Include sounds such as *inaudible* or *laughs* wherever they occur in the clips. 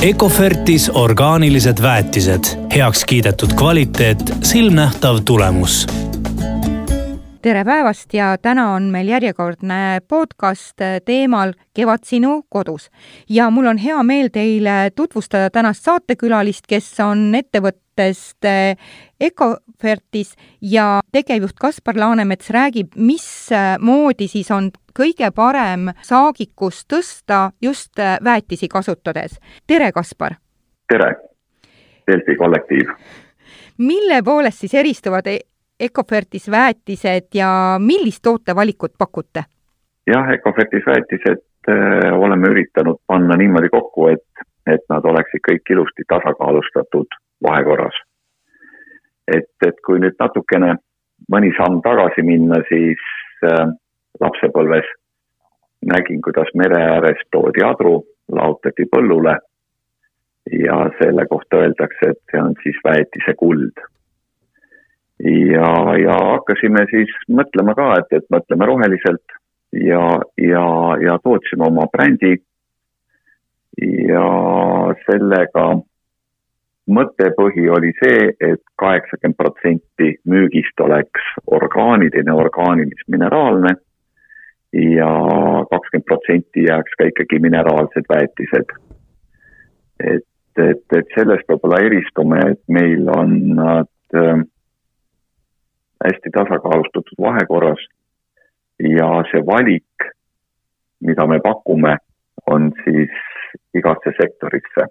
Ecofertis orgaanilised väetised, heaks kiidetud kvaliteet, silmnähtav tulemus tere päevast ja täna on meil järjekordne podcast teemal Kevad sinu kodus. ja mul on hea meel teile tutvustada tänast saatekülalist, kes on ettevõttest Ecofertis ja tegevjuht Kaspar Laanemets räägib, mismoodi siis on kõige parem saagikust tõsta just väetisi kasutades. tere, Kaspar! tere, Delfi kollektiiv! mille poolest siis eristuvad Ecofertis väetised ja millist tootevalikut pakute? jah, Ecofertis väetised äh, oleme üritanud panna niimoodi kokku, et, et nad oleksid kõik ilusti tasakaalustatud vahekorras. et, et kui nüüd natukene mõni samm tagasi minna, siis äh, lapsepõlves. Nägin, kuidas mere ääres toodi adru, laotati põllule ja selle kohta öeldakse, et see on siis väetise kuld. Ja, ja hakkasime siis mõtlema ka, et, et mõtleme roheliselt ja, ja, ja tootsime oma brändi. ja sellega mõttepõhi oli see et, et kaheksakümmend protsenti müügist oleks orgaaniline, orgaanilis-mineraalne ja kakskümmend protsenti jääks ka ikkagi mineraalsed väetised. et, et, et sellest võib-olla eristume, et meil on nad äh, hästi tasakaalustatud vahekorras ja see valik, mida me pakume, on siis igasse sektorisse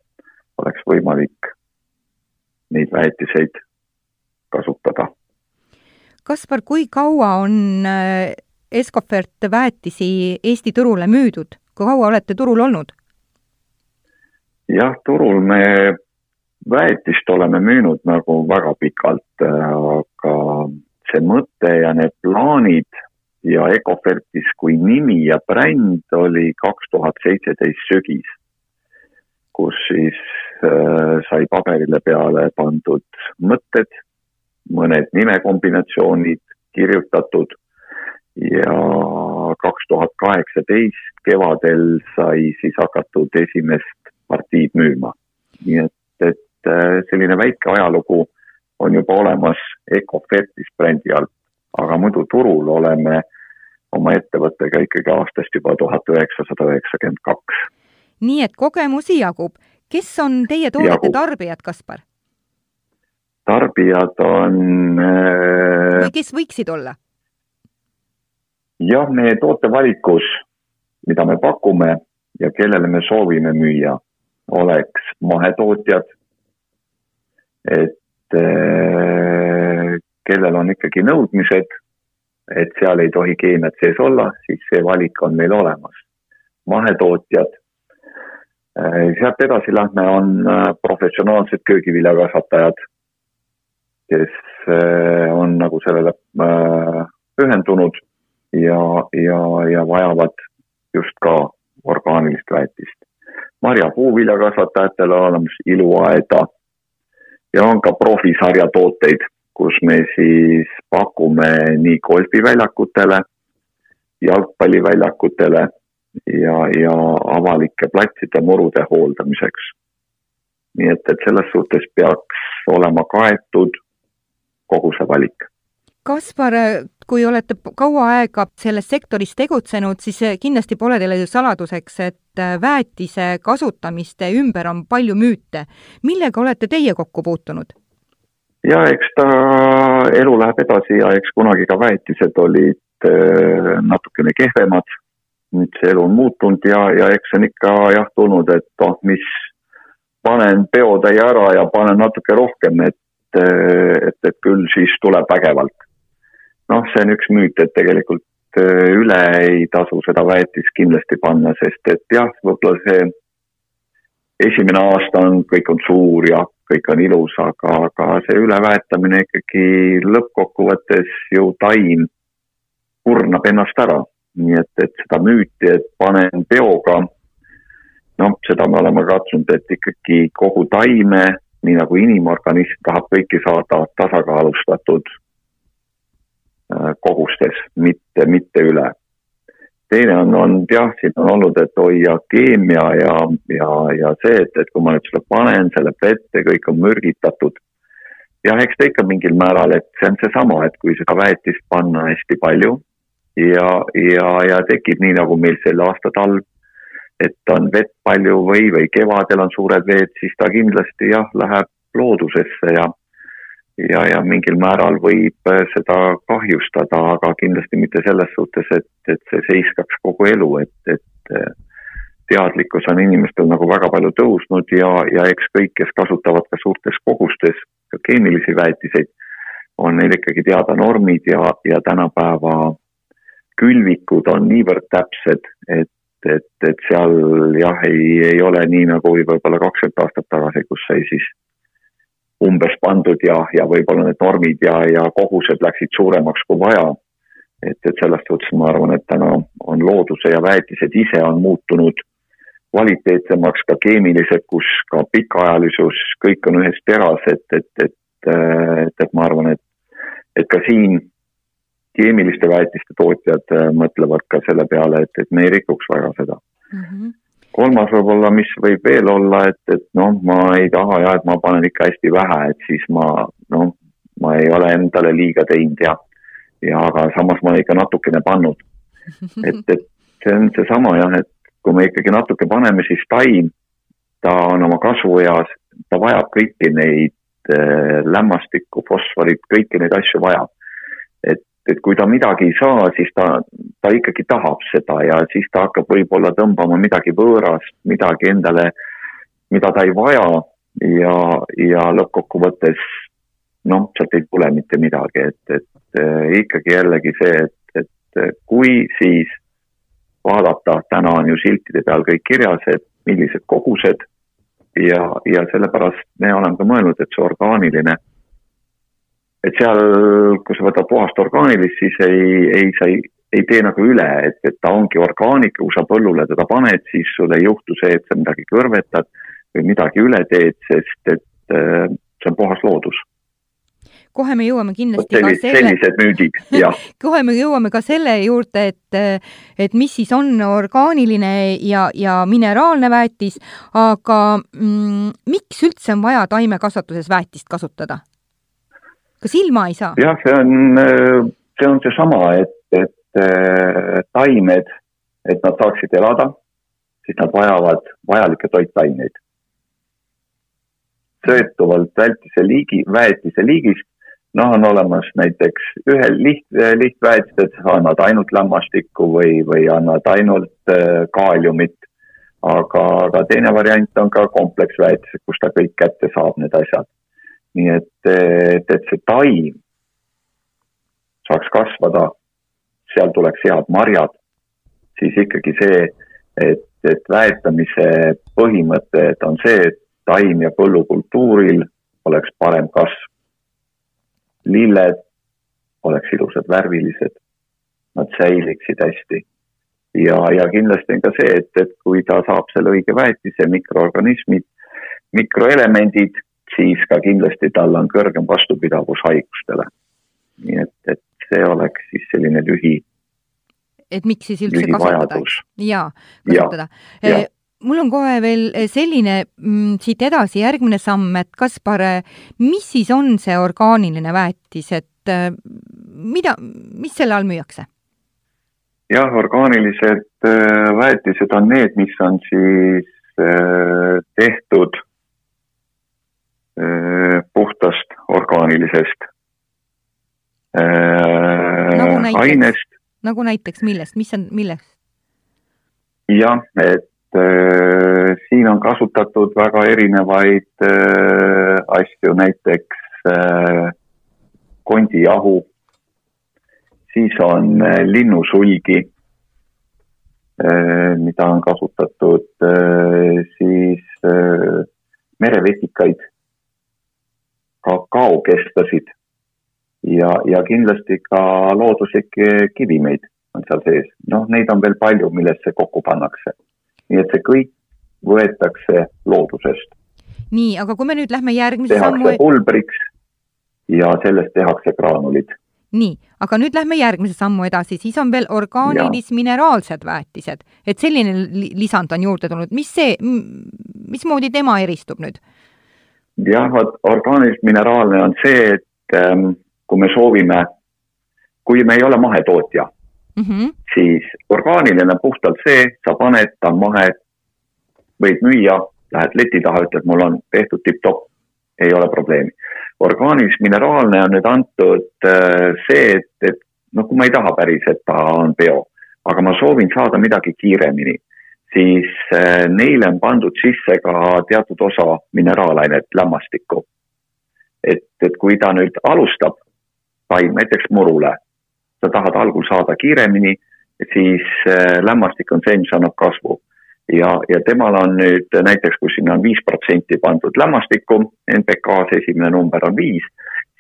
oleks võimalik neid väetiseid kasutada. Kaspar, kui kaua on äh, Escofert väetisi Eesti turule müüdud, kui kaua olete turul olnud? jah, turul me väetist oleme müünud nagu väga pikalt, aga see mõte ja need plaanid ja Ecofertis kui nimi ja bränd oli kaks tuhat seitseteist sügis, kus siis äh, sai paberile peale pandud mõtted, mõned nimekombinatsioonid kirjutatud ja kaks tuhat kaheksateist kevadel sai siis hakatud esimest partiid müüma. nii et, et äh, selline väike ajalugu on juba olemas Ecofertis brändi alt, aga muidu turul oleme oma ettevõttega ikkagi aastast juba tuhat üheksasada üheksakümmend kaks. nii et kogemusi jagub. kes on teie toodete tarbijad, Kaspar? tarbijad on äh... või kes võiksid olla? Jah, meie tootevalikus, mida me pakume ja kellele me soovime müüa, oleks mahetootjad, et Eh, kellel on ikkagi nõudmised, et seal ei tohi keemiat sees olla, siis see valik on meil olemas. mahetootjad, eh, sealt edasi lähme, on eh, professionaalsed köögiviljakasvatajad, kes on nagu sellele pühendunud ja, ja, ja vajavad just ka orgaanilist väetist. marja puuviljakasvatajatel on olemas iluaeda ja on ka profisarja tooteid, kus me siis pakume nii golfiväljakutele, jalgpalliväljakutele ja, ja avalike platside murude hooldamiseks. nii et, et selles suhtes peaks olema kaetud kogu see valik Kaspar, kui olete kaua aega selles sektoris tegutsenud, siis kindlasti pole teile saladuseks, et väetise kasutamiste ümber on palju müüte. millega olete teie kokku puutunud? ja eks ta, elu läheb edasi ja eks kunagi ka väetised olid äh, natukene kehvemad. nüüd see elu on muutunud ja, ja eks on ikka jah tulnud, et noh, mis panen peotäie ära ja panen natuke rohkem, et, et, et küll siis tuleb vägevalt noh, see on üks müüt, et tegelikult äh, üle ei tasu seda väetist kindlasti panna, sest et jah, võib-olla see esimene aasta on, kõik on suur ja kõik on ilus, aga, aga see üleväetamine ikkagi lõppkokkuvõttes ju taim kurnab ennast ära. nii et, et seda müüti, et panen peoga, noh, seda me oleme katsunud, et ikkagi kogu taime, nii nagu inimorganism tahab kõiki saada tasakaalustatud kogustes, mitte, mitte üle. teine on olnud jah, siin on olnud, et oi ja keemia ja, ja, ja see, et, et kui ma nüüd selle panen, see läheb vette, kõik on mürgitatud. jah, eks ta ikka mingil määral, et see on seesama, et kui seda väetist panna hästi palju ja, ja, ja tekib nii, nagu meil sel aasta talv, et on vett palju või, või kevadel on suured veed, siis ta kindlasti jah, läheb loodusesse ja ja, ja mingil määral võib äh, seda kahjustada, aga kindlasti mitte selles suhtes, et, et see seiskaks kogu elu, et, et äh, teadlikkus on inimestel nagu väga palju tõusnud ja, ja eks kõik, kes kasutavad ka suurtes kogustes ka keemilisi väetiseid, on neil ikkagi teada normid ja, ja tänapäeva külvikud on niivõrd täpsed, et, et, et seal jah, ei, ei ole nii nagu võib-olla kakskümmend aastat tagasi, kus sai siis umbes pandud ja, ja võib-olla need normid ja, ja kogused läksid suuremaks kui vaja. et, et selles suhtes ma arvan, et täna on looduse ja väetised ise on muutunud kvaliteetsemaks, ka keemilised, kus ka pikaajalisus, kõik on ühes teras, et, et, et, et, et ma arvan, et, et ka siin keemiliste väetiste tootjad mõtlevad ka selle peale, et, et me ei rikuks väga seda mm. -hmm kolmas võib-olla, mis võib veel olla, et, et noh, ma ei taha jah, et ma panen ikka hästi vähe, et siis ma noh, ma ei ole endale liiga teinud ja, ja aga samas ma olen ikka natukene pannud. et, *laughs* et see on seesama jah, et kui me ikkagi natuke paneme, siis taim, ta on oma kasvueas, ta vajab kõiki neid äh, lämmastikku, fosforit, kõiki neid asju vajab. et et kui ta midagi ei saa, siis ta, ta ikkagi tahab seda ja siis ta hakkab võib-olla tõmbama midagi võõrast, midagi endale, mida ta ei vaja ja, ja lõppkokkuvõttes noh, sealt ei tule mitte midagi, et, et äh, ikkagi jällegi see, et, et kui siis vaadata, täna on ju siltide peal kõik kirjas, et millised kogused ja, ja sellepärast me oleme ka mõelnud, et see orgaaniline et seal, kui sa võtad puhast orgaanilist, siis ei, ei, sa ei, ei tee nagu üle, et, et ta ongi orgaanika, kui sa põllule teda paned, siis sul ei juhtu see, et sa midagi kõrvetad või midagi üle teed, sest et äh, see on puhas loodus kohe me jõuame kindlasti Sellis, ka selle. sellised müüdid, *laughs* jah kohe me jõuame ka selle juurde, et, et mis siis on orgaaniline ja, ja mineraalne väetis, aga mm, miks üldse on vaja taimekasvatuses väetist kasutada? Kas ilma ei saa? jah, see on, see on seesama, et, et äh, taimed, et nad saaksid elada, siis nad vajavad vajalikke toitaineid. sõltuvalt väetise liigi, väetise liigist, noh, on olemas näiteks ühel liht, lihtväetised annavad ainult lämmastikku või, või annavad ainult äh, kaaliumit, aga, aga teine variant on ka kompleksväetised, kus ta kõik kätte saab, need asjad nii et, et, et see taim saaks kasvada, seal tuleks head marjad, siis ikkagi see, et, et väetamise põhimõtted on see, et taim ja põllukultuuril oleks parem kasv. lilled oleks ilusad, värvilised, nad säiliksid hästi. ja, ja kindlasti on ka see, et, et kui ta saab selle õige väetise, mikroorganismid, mikroelemendid siis ka kindlasti tal on kõrgem vastupidavus haigustele. nii et, et see oleks siis selline lühi. et miks siis üldse kasutada? jaa, kasutada ja, ja. mul on kohe veel selline mm, siit edasi järgmine samm, et Kaspar, mis siis on see orgaaniline väetis, et äh, mida, mis selle all müüakse? jah, orgaanilised väetised on need, mis on siis tehtud puhtast orgaanilisest äh, nagu näiteks, ainest. nagu näiteks millest, mis on, millest? jah, et äh, siin on kasutatud väga erinevaid äh, asju, näiteks äh, kondijahu, siis on äh, linnusulgi äh,, mida on kasutatud äh,, siis äh, merevetikaid kakaokestasid ja, ja kindlasti ka looduslikke kivimeid on seal sees. noh, neid on veel palju, millest see kokku pannakse. nii et see kõik võetakse loodusest. nii, aga kui me nüüd lähme järgmise tehakse sammu... pulbriks ja sellest tehakse graanulid. nii, aga nüüd lähme järgmise sammu edasi, siis on veel orgaanilis-mineraalsed väetised, et selline lisand on juurde tulnud, mis see, mismoodi tema eristub nüüd? Jah, vot orgaanilis-mineraalne on see, et ähm, kui me soovime, kui me ei ole mahetootja mm, -hmm. siis orgaaniline on puhtalt see, sa paned ta mahe, võid müüa, lähed leti taha, ütled, mul on tehtud tipp-topp, ei ole probleemi orgaanilis mineraalne on nüüd antud äh, see, et, et noh, kui ma ei taha päris, et ta on bio, aga ma soovin saada midagi kiiremini, siis äh, neile on pandud sisse ka teatud osa mineraalainet, lämmastikku. et, et kui ta nüüd alustab taim näiteks murule, sa tahad algul saada kiiremini, siis äh, lämmastik on see, mis annab kasvu ja, ja temal on nüüd näiteks, kui sinna on viis protsenti pandud lämmastikku, NPK-s esimene number on viis,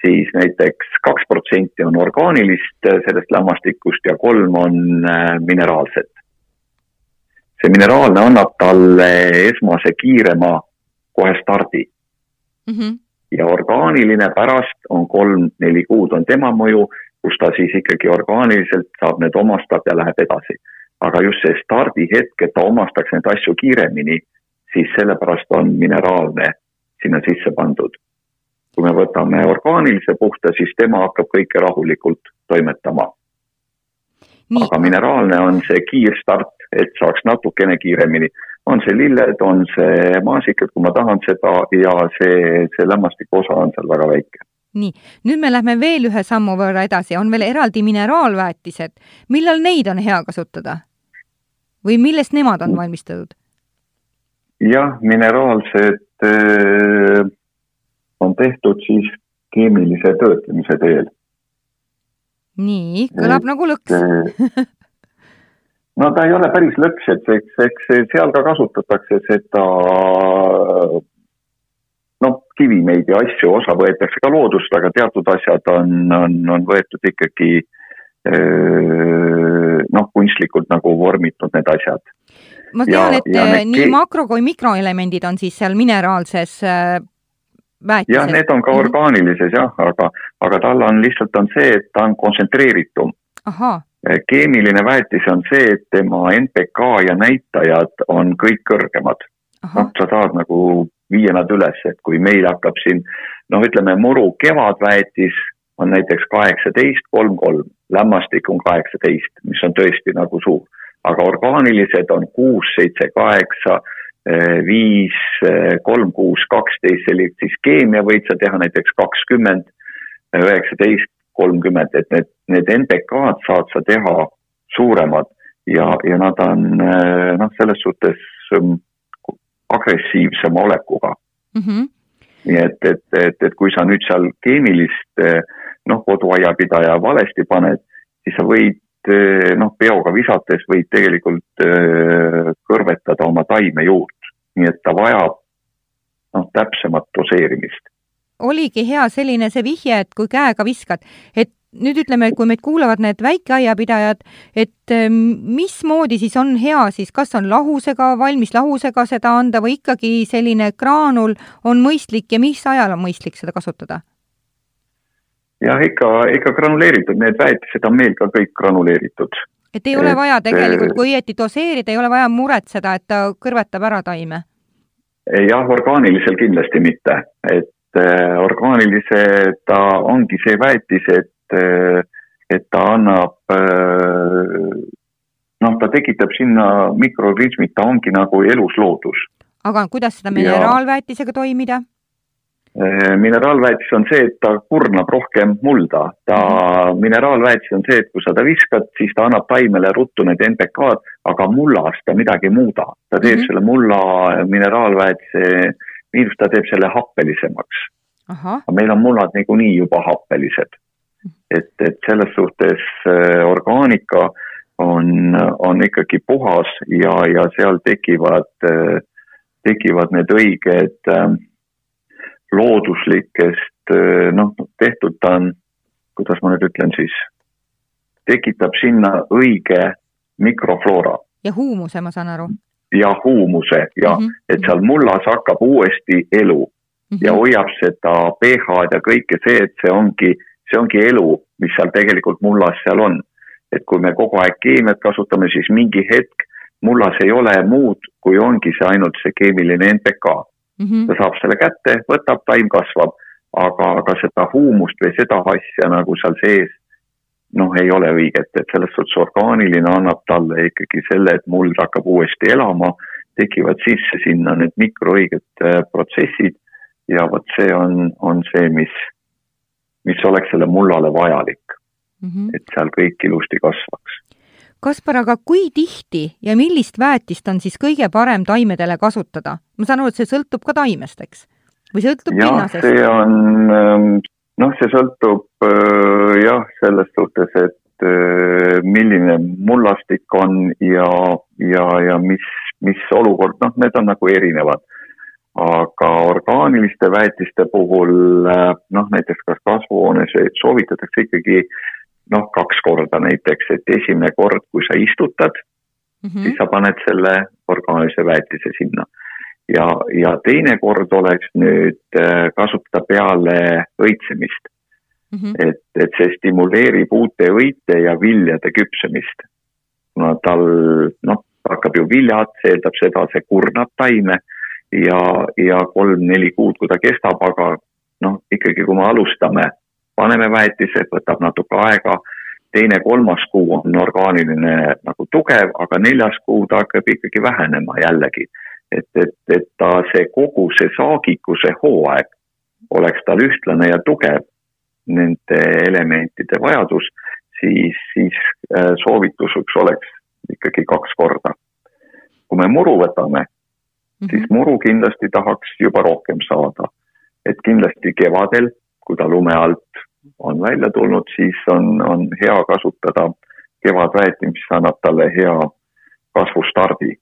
siis näiteks kaks protsenti on orgaanilist sellest lämmastikust ja kolm on äh, mineraalset. See mineraalne annab talle esmase kiirema kohe stardi mm. -hmm. ja orgaaniline pärast on kolm-neli kuud on tema mõju, kus ta siis ikkagi orgaaniliselt saab need omastab ja läheb edasi aga just see stardihetk, et ta omastaks neid asju kiiremini, siis sellepärast on mineraalne sinna sisse pandud. kui me võtame orgaanilise puhta, siis tema hakkab kõike rahulikult toimetama. aga mineraalne on see kiirstart, et saaks natukene kiiremini. on see lilled, on see maasikad, kui ma tahan seda ja see, see lämmastiku osa on seal väga väike nii, nüüd me lähme veel ühe sammu võrra edasi, on veel eraldi mineraalväetised. millal neid on hea kasutada? või millest nemad on valmistatud? jah, mineraalsed äh, on tehtud siis keemilise töötlemise teel. nii, kõlab et, nagu lõks äh, *laughs* no ta ei ole päris lõks, et eks, eks seal ka kasutatakse seda noh, kivimeid ja asju, osa võetakse ka loodust, aga teatud asjad on, on, on võetud ikkagi noh, kunstlikult nagu vormitud need asjad. ma tean, et ja äh, nii makro- kui mikroelemendid on siis seal mineraalses äh, väetises. jah, need on ka mhm. orgaanilises jah, aga, aga tal on lihtsalt on see, et ta on kontsentreeritum. Äh, keemiline väetis on see, et tema NPK ja näitajad on kõik kõrgemad. noh, sa saad nagu viia nad üles, et kui meil hakkab siin noh, ütleme muru kevadväetis on näiteks kaheksateist, kolm, kolm, lämmastik on kaheksateist, mis on tõesti nagu suur. aga orgaanilised on kuus, seitse, kaheksa, eh, viis, eh, kolm, kuus, kaksteist, siis keemia võid sa teha näiteks kakskümmend, üheksateist, kolmkümmend, et need, need NPK-d saad sa teha suuremad ja, ja nad on eh, noh, selles suhtes mm, agressiivsema olekuga mm. -hmm nii et, et, et, et kui sa nüüd seal keemilist noh, koduaiapidaja valesti paned, siis sa võid noh, peoga visates võid tegelikult kõrvetada oma taime juurt. nii et ta vajab noh, täpsemat doseerimist. Oligi hea selline see vihje, et kui käega viskad, et nüüd ütleme, kui meid kuulavad need väikeaiapidajad, et mismoodi siis on hea siis, kas on lahusega, valmis lahusega seda anda või ikkagi selline graanul on mõistlik ja mis ajal on mõistlik seda kasutada? jah, ikka, ikka granuleeritud, need väetised on meil ka kõik granuleeritud. et ei ole et, vaja tegelikult, kui õieti doseerida, ei ole vaja muretseda, et ta kõrvetab ära taime? jah, orgaanilisel kindlasti mitte, et äh, orgaanilise ta ongi see väetis, et äh,, et ta annab äh, noh, ta tekitab sinna mikroorganismid, ta ongi nagu elus loodus. aga kuidas seda mineraalväetisega toimida? Äh, mineraalväetis on see, et ta kurnab rohkem mulda. ta mm, mineraalväetis on see, et kui sa ta viskad, siis ta annab taimele ruttu need NPK-d, aga mullas ta midagi ei muuda. ta teeb mm -hmm. selle mulla mineraalväetise miinus, ta teeb selle happelisemaks. aga meil on mullad niikuinii juba happelised. et, et selles suhtes äh, orgaanika on, on ikkagi puhas ja, ja seal tekivad, äh, tekivad need õiged äh, looduslikest eh, noh, tehtud ta on, kuidas ma nüüd ütlen siis, tekitab sinna õige mikrofloora. ja huumuse, ma saan aru? Ja huumuse ja mm, -hmm. et seal mullas hakkab uuesti elu mm -hmm. ja hoiab seda pH-d ja kõike see, et see ongi, see ongi elu mis seal tegelikult mullas seal on. et kui me kogu aeg keemiat kasutame, siis mingi hetk mullas ei ole muud, kui ongi see ainult see keemiline NPK mm. -hmm. ta saab selle kätte, võtab, taim kasvab, aga, aga seda huumust või seda asja nagu seal sees noh, ei ole õiget, et selles suhtes orgaaniline annab talle ikkagi selle, et muld hakkab uuesti elama, tekivad sisse sinna need mikroõiged äh, protsessid ja vot see on, on see, mis, mis oleks selle mullale vajalik mm. -hmm. et seal kõik ilusti kasvaks. Kaspar, aga kui tihti ja millist väetist on siis kõige parem taimedele kasutada? ma saan aru, et see sõltub ka taimest, eks? või sõltub pinnasest? see on, ähm, noh, see sõltub äh, jah, selles suhtes, et äh, milline mullastik on ja, ja, ja mis, mis olukord, noh, need on nagu erinevad aga orgaaniliste väetiste puhul äh, noh, näiteks kas kasvuhoones soovitatakse ikkagi noh, kaks korda näiteks, et esimene kord, kui sa istutad mm, -hmm. siis sa paned selle orgaanilise väetise sinna. Ja, ja teine kord oleks nüüd äh, kasutada peale õitsemist mm. -hmm. et, et see stimuleerib uute õite ja viljade küpsemist. kuna tal noh, hakkab ju viljad, see eeldab seda, see kurnab taime ja, ja kolm-neli kuud, kui ta kestab, aga noh, ikkagi kui me alustame, paneme väetised, võtab natuke aega, teine-kolmas kuu on orgaaniline nagu tugev, aga neljas kuu ta hakkab ikkagi vähenema jällegi. Et, et, et ta see kogu see saagikuse hooaeg oleks tal ühtlane ja tugev, nende elementide vajadus, siis, siis äh, soovituseks oleks ikkagi kaks korda. kui me muru võtame, -hmm. siis muru kindlasti tahaks juba rohkem saada. et kindlasti kevadel, kui ta lume alt on välja tulnud, siis on, on hea kasutada kevadväeti, mis annab talle hea kasvustardi.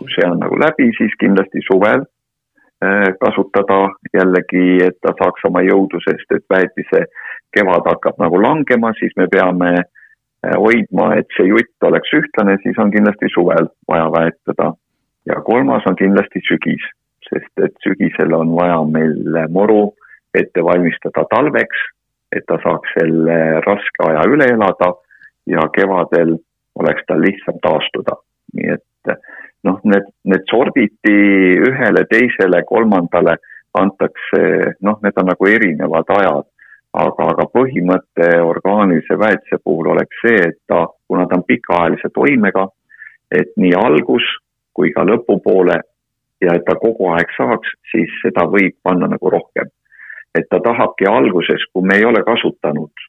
See on nagu läbi, siis kindlasti suvel äh, kasutada jällegi, et ta saaks oma jõudu, sest et väetise kevad hakkab nagu langema, siis me peame äh, hoidma, et see jutt oleks ühtlane, siis on kindlasti suvel vaja väetada ja kolmas on kindlasti sügis, sest et sügisel on vaja meil moru ette valmistada talveks, et ta saaks selle raske aja üle elada ja kevadel oleks tal lihtsam taastuda. nii et noh, need, need sorditi ühele, teisele, kolmandale antakse, noh, need on nagu erinevad ajad, aga, aga põhimõte orgaanilise väetise puhul oleks see, et ta, kuna ta on pikaajalise toimega, et nii algus kui ka lõpupoole ja et ta kogu aeg saaks, siis seda võib panna nagu rohkem. et ta tahabki alguses, kui me ei ole kasutanud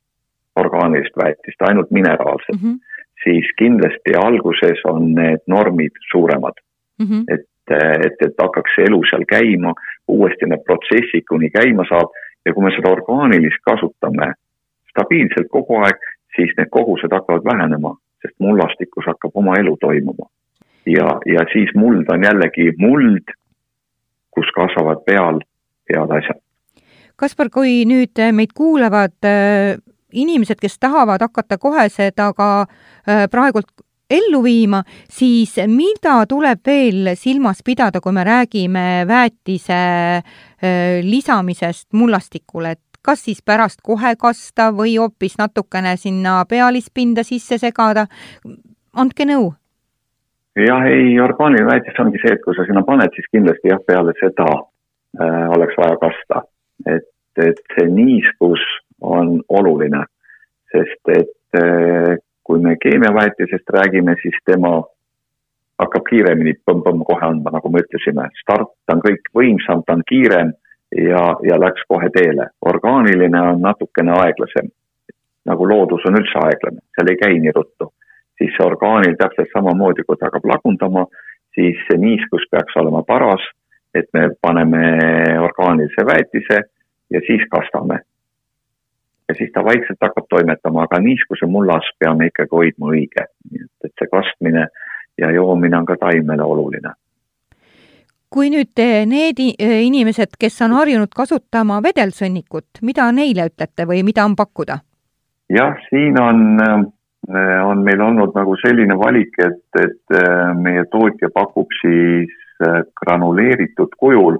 orgaanilist väetist, ainult mineraalset mm, -hmm. Siis kindlasti alguses on need normid suuremad mm. -hmm. et, et, et hakkaks see elu seal käima, uuesti need protsessid kuni käima saab ja kui me seda orgaanilist kasutame stabiilselt kogu aeg, siis need kogused hakkavad vähenema, sest mullastikus hakkab oma elu toimuma ja, ja siis muld on jällegi muld, kus kasvavad peal head asjad. Kaspar, kui nüüd meid kuulavad inimesed, kes tahavad hakata kohe seda ka äh, praegult ellu viima, siis mida tuleb veel silmas pidada, kui me räägime väetise äh, lisamisest mullastikule, et kas siis pärast kohe kasta või hoopis natukene sinna pealispinda sisse segada? andke nõu jah, ei, orgaaniline väetis ongi see, et kui sa sinna paned, siis kindlasti jah, peale seda äh, oleks vaja kasta. et, et see niiskus on oluline, sest et äh, kui me keemiaväetisest räägime, siis tema hakkab kiiremini põmm-põmm kohe andma, nagu me ütlesime, start on kõik võimsam, ta on kiirem ja, ja läks kohe teele. orgaaniline on natukene aeglasem, nagu loodus on üldse aeglane, seal ei käi nii ruttu siis see orgaanil täpselt samamoodi, kui ta hakkab lagundama, siis see niiskus peaks olema paras, et me paneme orgaanilise väetise ja siis kastame. Ja siis ta vaikselt hakkab toimetama, aga niiskuse mullas peame ikkagi hoidma õige, nii et, et see kastmine ja joomine on ka taimele oluline kui nüüd need inimesed, kes on harjunud kasutama vedelsõnnikut, mida neile ütlete või mida on pakkuda? jah, siin on Äh, on meil olnud nagu selline valik, et, et äh, meie tootja pakub siis granuleeritud kujul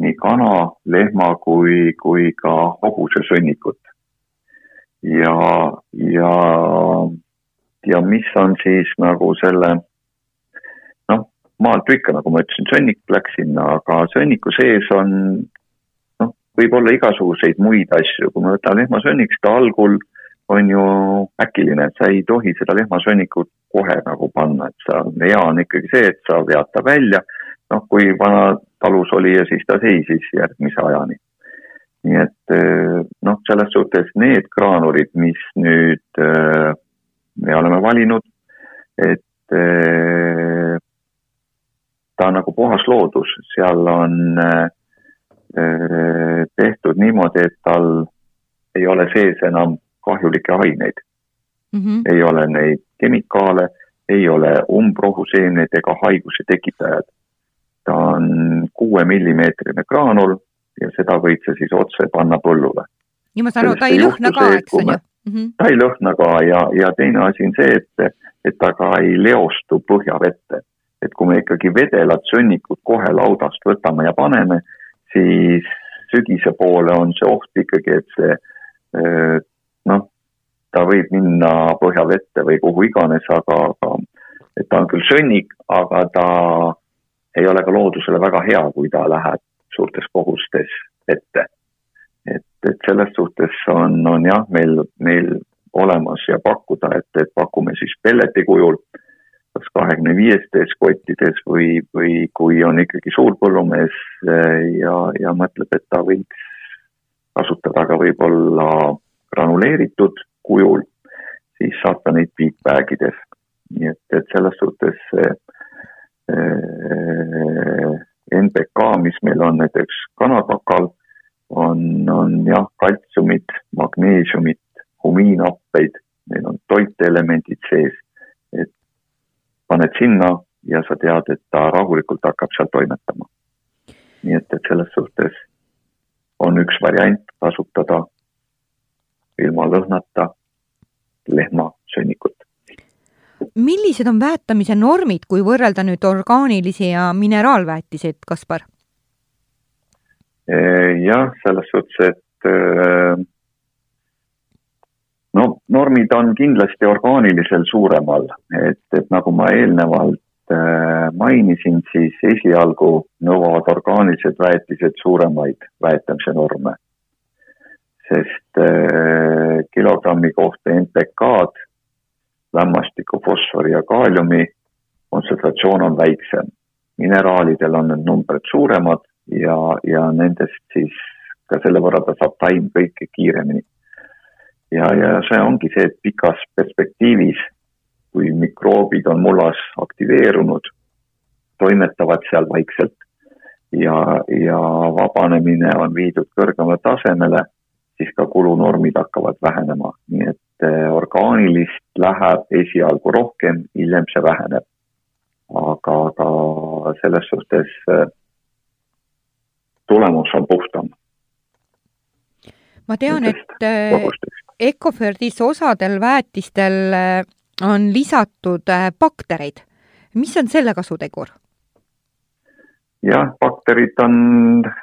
nii kana, lehma kui, kui ka hobuse sõnnikut. Ja, ja, ja mis on siis nagu selle noh, maalt ikka, nagu ma ütlesin, sõnnik läks sinna, aga sõnniku sees on noh, võib olla igasuguseid muid asju, kui me võtame lehmasõnnik, siis ta algul on ju äkiline, et sa ei tohi seda lehmasõnnikut kohe nagu panna, et sa, hea on ikkagi see, et sa vead ta välja, noh, kui vana talus oli ja siis ta seisis järgmise ajani nii et eh, noh, selles suhtes need graanulid, mis nüüd eh, me oleme valinud, et eh, ta on nagu puhas loodus, seal on tehtud niimoodi, et tal ei ole sees enam kahjulikke aineid mm. -hmm. ei ole neid kemikaale, ei ole umbrohuseemneid ega haiguse tekitajad. ta on kuue millimeetrine graanul ja seda võid sa siis otse panna põllule. ja ma saan aru, ta ei lõhna ka, eks on ju? Mhm. ta ei lõhna ka ja, ja teine asi on see, et, et ta ka ei leostu põhjavette. et kui me ikkagi vedelad sõnnikud kohe laudast võtame ja paneme, siis sügise poole on see oht ikkagi, et see eh, noh, ta võib minna põhjavette või kuhu iganes, aga, aga et ta on küll sõnnik, aga ta ei ole ka loodusele väga hea, kui ta läheb suurtes kogustes ette. et, et selles suhtes on, on jah, meil, meil olemas ja pakkuda, et, et pakume siis pelleti kujul, kas kahekümne viiestes kottides või, või kui on ikkagi suurpõllumees eh, ja, ja mõtleb, et ta võiks kasutada ka võib-olla granuleeritud kujul, siis saab ta neid big-bag'ides. nii et, et selles suhtes äh, NPK, mis meil on näiteks kanakakal, on, on jah, kaltsiumid, magneesiumid, humiinhappeid, meil on toitelemendid sees, et paned sinna ja sa tead, et ta rahulikult hakkab seal toimetama. nii et, et selles suhtes on üks variant kasutada ilma lõhnata lehmasõnnikut millised on väetamise normid, kui võrrelda nüüd orgaanilisi ja mineraalväetiseid, Kaspar? jah, selles suhtes, et no normid on kindlasti orgaanilisel suuremal, et, et nagu ma eelnevalt mainisin, siis esialgu nõuavad orgaanilised väetised suuremaid väetamise norme. sest kilogrammi kohta NPK-d lämmastiku, fosfori ja kaaliumi kontsentratsioon on väiksem. mineraalidel on need numbrid suuremad ja, ja nendest siis ka selle võrra ta saab taim kõike kiiremini. ja, ja see ongi see, et pikas perspektiivis, kui mikroobid on mullas aktiveerunud, toimetavad seal vaikselt ja, ja vabanemine on viidud kõrgemale tasemele, siis ka kulunormid hakkavad vähenema, nii et Eh, orgaanilist läheb esialgu rohkem, hiljem see väheneb. aga, aga selles suhtes eh, tulemus on puhtam. ma tean, et eh, Ecoferdis osadel väetistel on lisatud baktereid. mis on selle kasutegur? jah, bakterid on,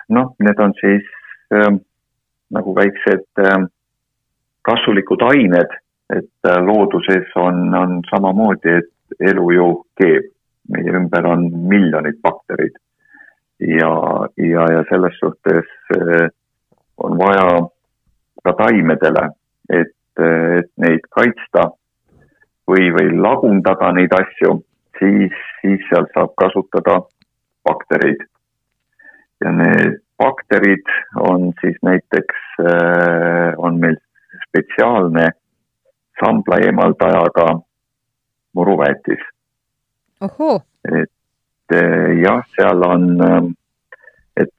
noh, need on siis äh, nagu väiksed äh, kasulikud ained, et äh, looduses on, on samamoodi, et elu ju keeb. meie ümber on miljonid bakterid. ja, ja, ja selles suhtes äh, on vaja ka taimedele, et, et neid kaitsta või, või lagundada neid asju, siis, siis seal saab kasutada baktereid. ja need bakterid on siis näiteks, äh, on meil spetsiaalne sambla eemaldajaga muruväetis. et eh, jah, seal on, eh, et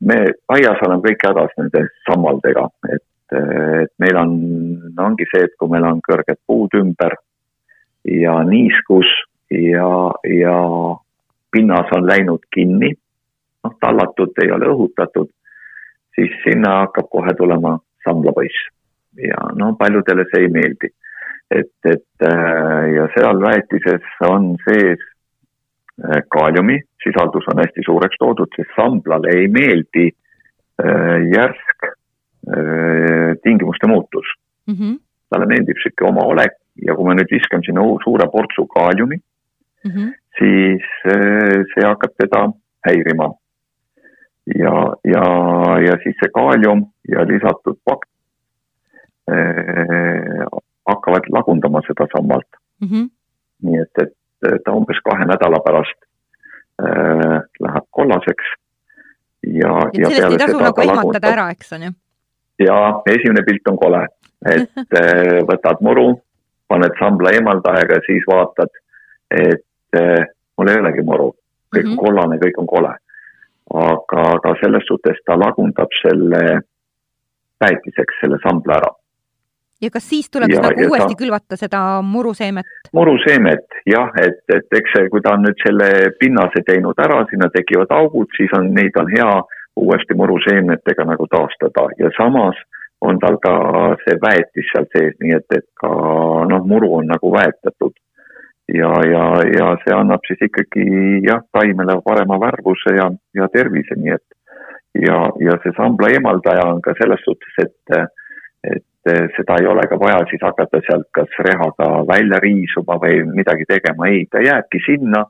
me aias oleme kõik hädas nende sammaldega, et, et meil on, ongi see, et kui meil on kõrged puud ümber ja niiskus ja, ja pinnas on läinud kinni, noh, tallatud ei ole õhutatud, siis sinna hakkab kohe tulema samblapõiss ja no paljudele see ei meeldi. et, et äh, ja seal väetises on sees äh, kaaliumi sisaldus on hästi suureks toodud, sest samblale ei meeldi äh, järsk tingimuste muutus mm. -hmm. talle meeldib sihuke oma olek ja kui me nüüd viskame sinna suure portsu kaaliumi mm, -hmm. siis see hakkab teda häirima. Ja, ja, ja siis see kaalium ja lisatud pakt eh, hakkavad lagundama seda sammalt mm. -hmm. nii et, et ta umbes kahe nädala pärast äh, läheb kollaseks ja, ja ei tasu nagu ehmatada ära, eks on ju? ja esimene pilt on kole, et äh, võtad muru, paned sambla eemaldajaga ja siis vaatad, et äh, mul ei olegi muru, kõik on mm -hmm. kollane, kõik on kole. Aga, aga selles suhtes ta lagundab selle väetiseks, selle sambla ära ja kas siis tuleks ja, nagu uuesti ta... külvata seda muruseemet? muruseemet jah, et, et eks see, kui ta on nüüd selle pinnase teinud ära, sinna tekivad augud, siis on, neid on hea uuesti muruseemnetega nagu taastada ja samas on tal ka see väetis seal sees, nii et, et ka noh, muru on nagu väetatud. Ja, ja, ja see annab siis ikkagi jah, taimele parema värvuse ja, ja tervise, nii et ja, ja see sambla eemaldaja on ka selles suhtes, et, et seda ei ole ka vaja siis hakata sealt kas rehaga välja riisuma või midagi tegema, ei, ta jääbki sinna,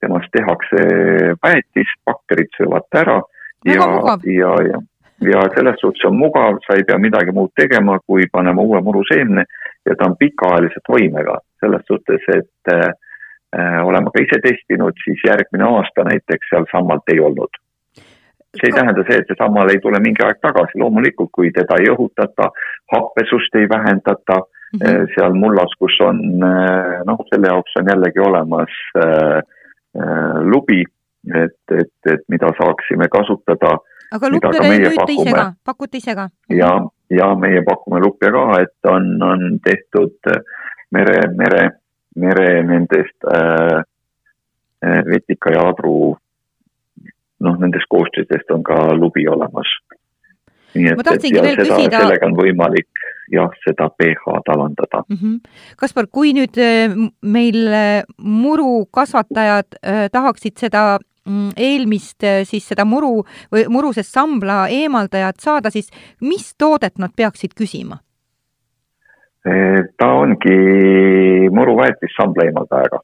temast tehakse väetis, bakterid söövad ta ära ja, ja, ja, ja selles suhtes on mugav, sa ei pea midagi muud tegema, kui panema uue muruseemne ja ta on pikaajalise toimega, selles suhtes, et äh, olema ka ise testinud, siis järgmine aasta näiteks seal sammalt ei olnud see ei tähenda see, et see sammal ei tule mingi aeg tagasi, loomulikult kui teda ei õhutata, happesust ei vähendata mm, -hmm. seal mullas, kus on eh, noh, selle jaoks on jällegi olemas äh, äh, lubi, et, et, et mida saaksime kasutada. Aga luppe te müüte ise ka, pakute ise ka? ja, ja meie pakume luppe ka, et on, on tehtud mere, mere, mere nendest äh, vetika ja adru noh, nendest koostisest on ka lubi olemas. nii et, et ja seda, küsida... sellega on võimalik jah, seda pH-d alandada mm. -hmm. Kaspar, kui nüüd äh, meil äh, murukasvatajad äh, tahaksid seda eelmist siis seda muru või murusest sambla eemaldajat saada, siis mis toodet nad peaksid küsima? ta ongi muruväetis sambla eemaldajaga,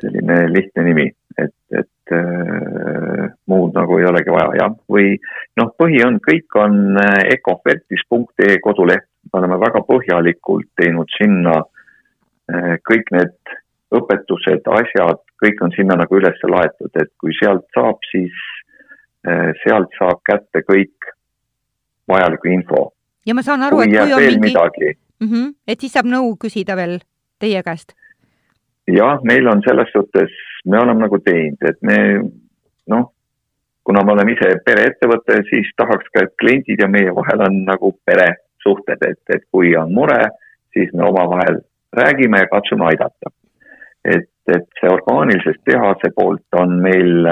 selline lihtne nimi, et, et äh, muud nagu ei olegi vaja, jah, või noh, põhi on, kõik on äh, ecofertis.ee koduleht, me oleme väga põhjalikult teinud sinna äh, kõik need õpetused, asjad, kõik on sinna nagu üles laetud, et kui sealt saab, siis äh, sealt saab kätte kõik vajaliku info. ja ma saan aru, et kui on mingi, mm -hmm, et siis saab nõu küsida veel teie käest jah, meil on selles suhtes, me oleme nagu teinud, et me noh, kuna me oleme ise pereettevõte, siis tahaks ka, et kliendid ja meie vahel on nagu peresuhted, et, et kui on mure, siis me omavahel räägime ja katsume aidata. Et, et see orgaanilisest tehase poolt on meil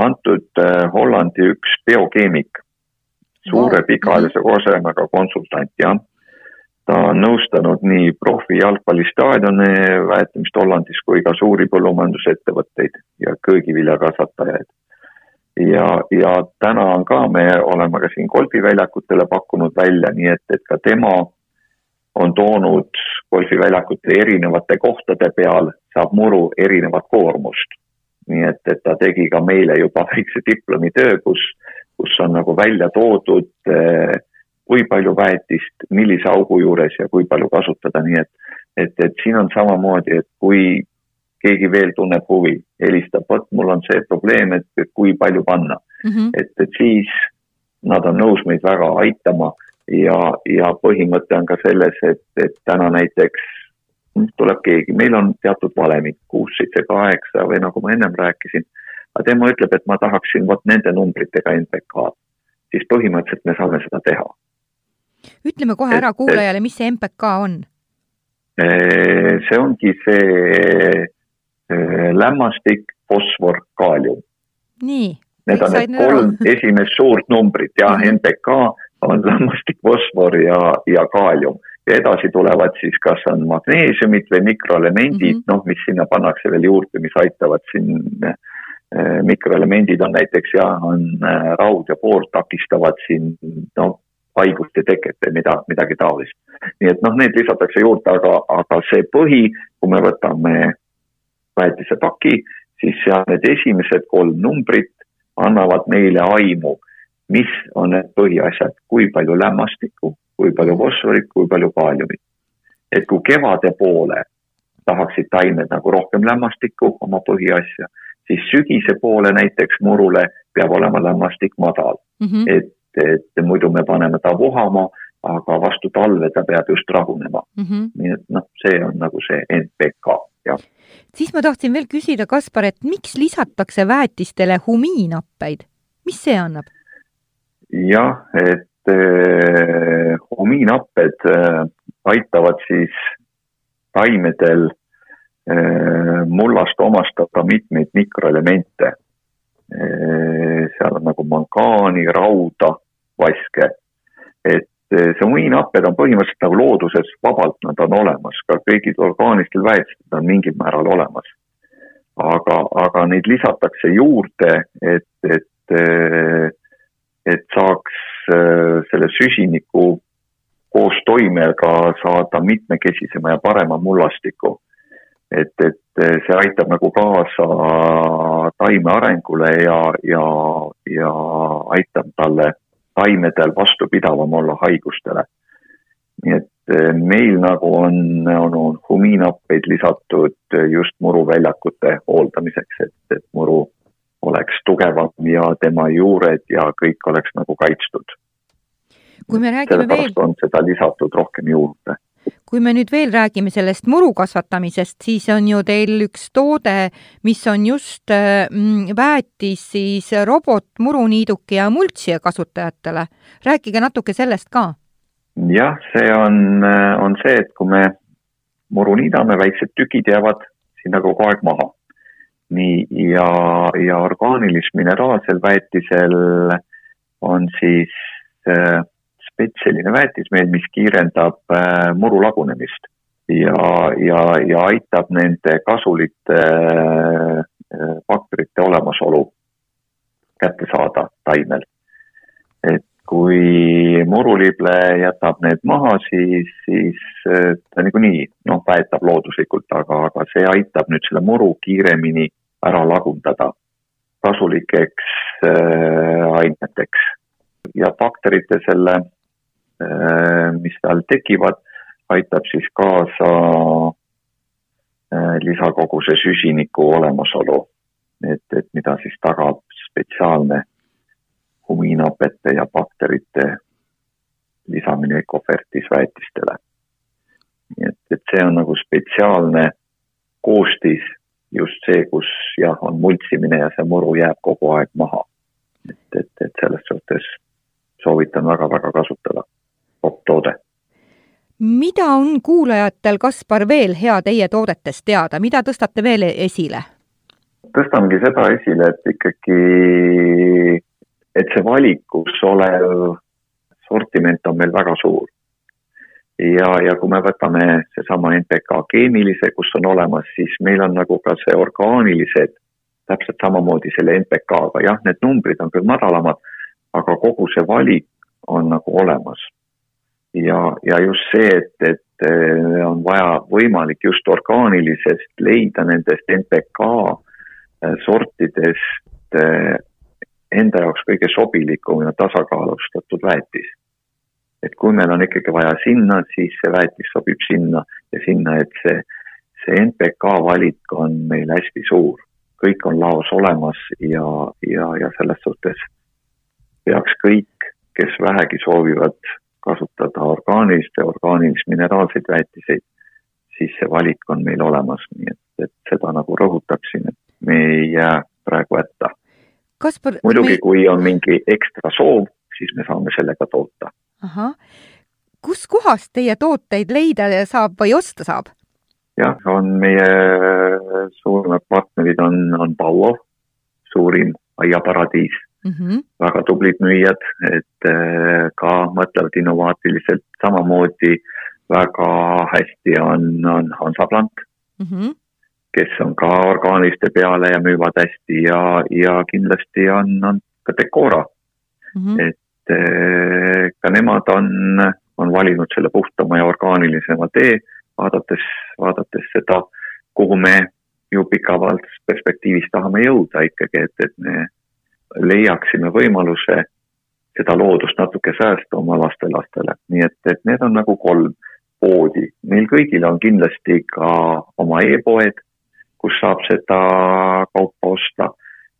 antud äh, Hollandi üks biokeemik, suure pikaajalise kogemusega konsultant, jah. Ta on nõustanud nii profi jalgpallistaadioni väetamist Hollandis kui ka suuri põllumajandusettevõtteid ja köögiviljakasvatajaid. ja, ja täna on ka, me oleme ka siin golfiväljakutele pakkunud välja, nii et, et ka tema on toonud golfiväljakute erinevate kohtade peal, saab muru erinevat koormust. nii et, et ta tegi ka meile juba *laughs* väikse diplomitöö, kus, kus on nagu välja toodud eh, kui palju väetist, millise augu juures ja kui palju kasutada, nii et, et, et siin on samamoodi, et kui keegi veel tunneb huvi, helistab, vot mul on see probleem, et, et kui palju panna mm. -hmm. et, et siis nad on nõus meid väga aitama ja, ja põhimõte on ka selles, et, et täna näiteks tuleb keegi, meil on teatud valemid, kuus, seitse, kaheksa või nagu ma ennem rääkisin, aga tema ütleb, et ma tahaksin vot nende numbritega NPK-d, siis põhimõtteliselt me saame seda teha ütleme kohe ära kuulajale, mis see MPK on? see ongi see lämmastik, fosfor, kaalium. nii. Need on need kolm esimest suurt numbrit ja mm -hmm. NPK on lämmastik, fosfor ja, ja kaalium ja edasi tulevad siis kas on magneesiumid või mikroelemendid mm, -hmm. noh, mis sinna pannakse veel juurde, mis aitavad siin mikroelemendid on näiteks ja on raud ja pool takistavad siin noh, haiguste teket või mida, midagi taolist. nii et noh, need lisatakse juurde, aga, aga see põhi, kui me võtame väetisepaki, siis seal need esimesed kolm numbrit annavad meile aimu, mis on need põhiasjad, kui palju lämmastikku, kui palju fosforit, kui palju kaaliumit. et kui kevade poole tahaksid taimed nagu rohkem lämmastikku, oma põhiasja, siis sügise poole näiteks murule peab olema lämmastik madal mm. -hmm. et, et muidu me paneme ta vohama, aga vastu talve ta peab just rahunema mm. -hmm. nii et noh, see on nagu see NPK, jah. siis ma tahtsin veel küsida, Kaspar, et miks lisatakse väetistele humiinappeid, mis see annab? Jah, et eh, humiinapped eh, aitavad siis taimedel eh, mullast omastada mitmeid mikroelemente eh,. seal on nagu mangaani, rauda, vaske. et eh, see muinapped on põhimõtteliselt nagu looduses vabalt, nad on olemas, ka kõigil orgaanilistel väetistel on mingil määral olemas. aga, aga neid lisatakse juurde, et, et eh, et saaks äh, selle süsiniku koostoimega saada mitmekesisema ja parema mullastiku. et, et äh, see aitab nagu kaasa taime arengule ja, ja, ja aitab talle taimedel vastupidavam olla haigustele. nii et äh, meil nagu on, on, on humiinappeid lisatud just muruväljakute hooldamiseks, et, et muru oleks tugevam ja tema juured ja kõik oleks nagu kaitstud. kui me räägime veel. on seda lisatud rohkem juurde kui me nüüd veel räägime sellest muru kasvatamisest, siis on ju teil üks toode, mis on just mm, väetis siis robotmuruniiduki ja multsija kasutajatele. rääkige natuke sellest ka. jah, see on, on see, et kui me muru niidame, väiksed tükid jäävad sinna kogu aeg maha nii, ja, ja orgaanilis-mineraalsel väetisel on siis äh, spetsialine väetis meil, mis kiirendab äh, muru lagunemist ja, ja, ja aitab nende kasulite äh, bakterite olemasolu kätte saada taimel. et kui murulible jätab need maha, siis, siis äh, ta niikuinii noh, väetab looduslikult, aga, aga see aitab nüüd selle muru kiiremini ära lagundada kasulikeks äh, aineteks. ja bakterite selle äh,, mis seal tekivad, aitab siis kaasa äh, lisakoguse süsiniku olemasolu. et, et mida siis tagab spetsiaalne humiinapete ja bakterite lisamine kofertis väetistele. nii et, et see on nagu spetsiaalne koostis just see, kus jah, on multsimine ja see muru jääb kogu aeg maha. et, et, et selles suhtes soovitan väga-väga kasutada toode. mida on kuulajatel, Kaspar, veel hea teie toodetest teada, mida tõstate veel esile? tõstangi seda esile, et ikkagi, et see valikus olev sortiment on meil väga suur ja, ja kui me võtame seesama NPK keemilise, kus on olemas, siis meil on nagu ka see orgaanilised täpselt samamoodi selle NPK-ga, jah, need numbrid on küll madalamad, aga kogu see valik on nagu olemas. ja, ja just see, et, et eh, on vaja võimalik just orgaanilisest leida nendest NPK eh, sortidest eh, enda jaoks kõige sobilikum ja tasakaalustatud väetis et kui meil on ikkagi vaja sinna, siis see väetis sobib sinna ja sinna, et see, see NPK valik on meil hästi suur. kõik on laos olemas ja, ja, ja selles suhtes peaks kõik, kes vähegi soovivad kasutada orgaanilist ja orgaanilis-mineraalseid väetiseid, siis see valik on meil olemas, nii et, et seda nagu rõhutaksin, et me ei jää praegu hätta. muidugi me..., kui on mingi ekstra soov, siis me saame sellega toota ahah, kuskohast teie tooteid leida saab või osta saab? jah, on meie suuremad partnerid on, on Bauer, suurim aiaparadiis mm. -hmm. väga tublid müüjad, et äh, ka mõtlevad innovaatiliselt, samamoodi väga hästi on, on Hansaplant mm, -hmm. kes on ka orgaaniliste peale ja müüvad hästi ja, ja kindlasti on, on ka Decora mm. -hmm. et ka nemad on, on valinud selle puhtama ja orgaanilisema tee, vaadates, vaadates seda, kuhu me ju pikamas perspektiivis tahame jõuda ikkagi, et, et me leiaksime võimaluse seda loodust natuke säästa oma lastelastele, nii et, et need on nagu kolm poodi. meil kõigil on kindlasti ka oma e-poed, kus saab seda kaupa osta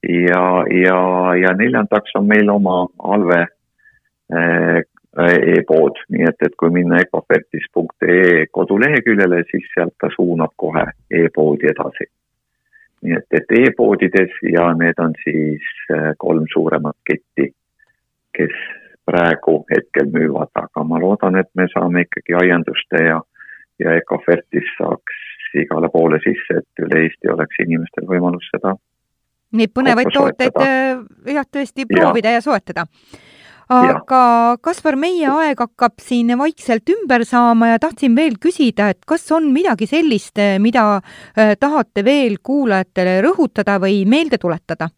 ja, ja, ja neljandaks on meil oma Alve eh, e-pood, nii et, et kui minna ecofertis.ee koduleheküljele, siis sealt ta suunab kohe e-poodi edasi. nii et, et e-poodides ja need on siis eh, kolm suuremat ketti, kes praegu hetkel müüvad, aga ma loodan, et me saame ikkagi aianduste ja, ja Ecofertis saaks igale poole sisse, et üle Eesti oleks inimestel võimalus seda. Neid põnevaid tooteid äh, jah, tõesti proovida ja, ja soetada aga Kaspar, meie aeg hakkab siin vaikselt ümber saama ja tahtsin veel küsida, et kas on midagi sellist, mida äh, tahate veel kuulajatele rõhutada või meelde tuletada?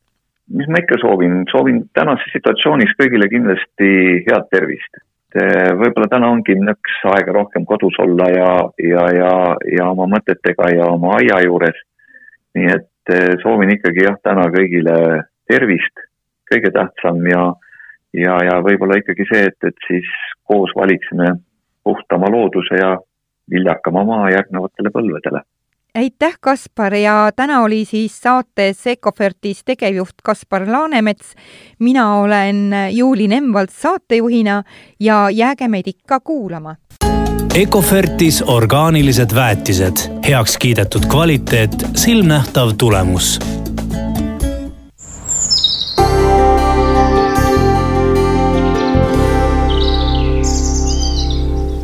mis ma ikka soovin, soovin tänases situatsioonis kõigile kindlasti head tervist. Eh, võib-olla täna ongi nõks aega rohkem kodus olla ja, ja, ja, ja oma mõtetega ja oma aia juures. nii et eh, soovin ikkagi jah, täna kõigile tervist, kõige tähtsam ja, ja, ja võib-olla ikkagi see, et, et siis koos valiksime puhtama looduse ja viljakama maa järgnevatele põlvedele aitäh, Kaspar ja täna oli siis saates Ecofertis tegevjuht Kaspar Laanemets. mina olen Juuli Nemvald saatejuhina ja jääge meid ikka kuulama. Ecofertis orgaanilised väetised, heaks kiidetud kvaliteet, silmnähtav tulemus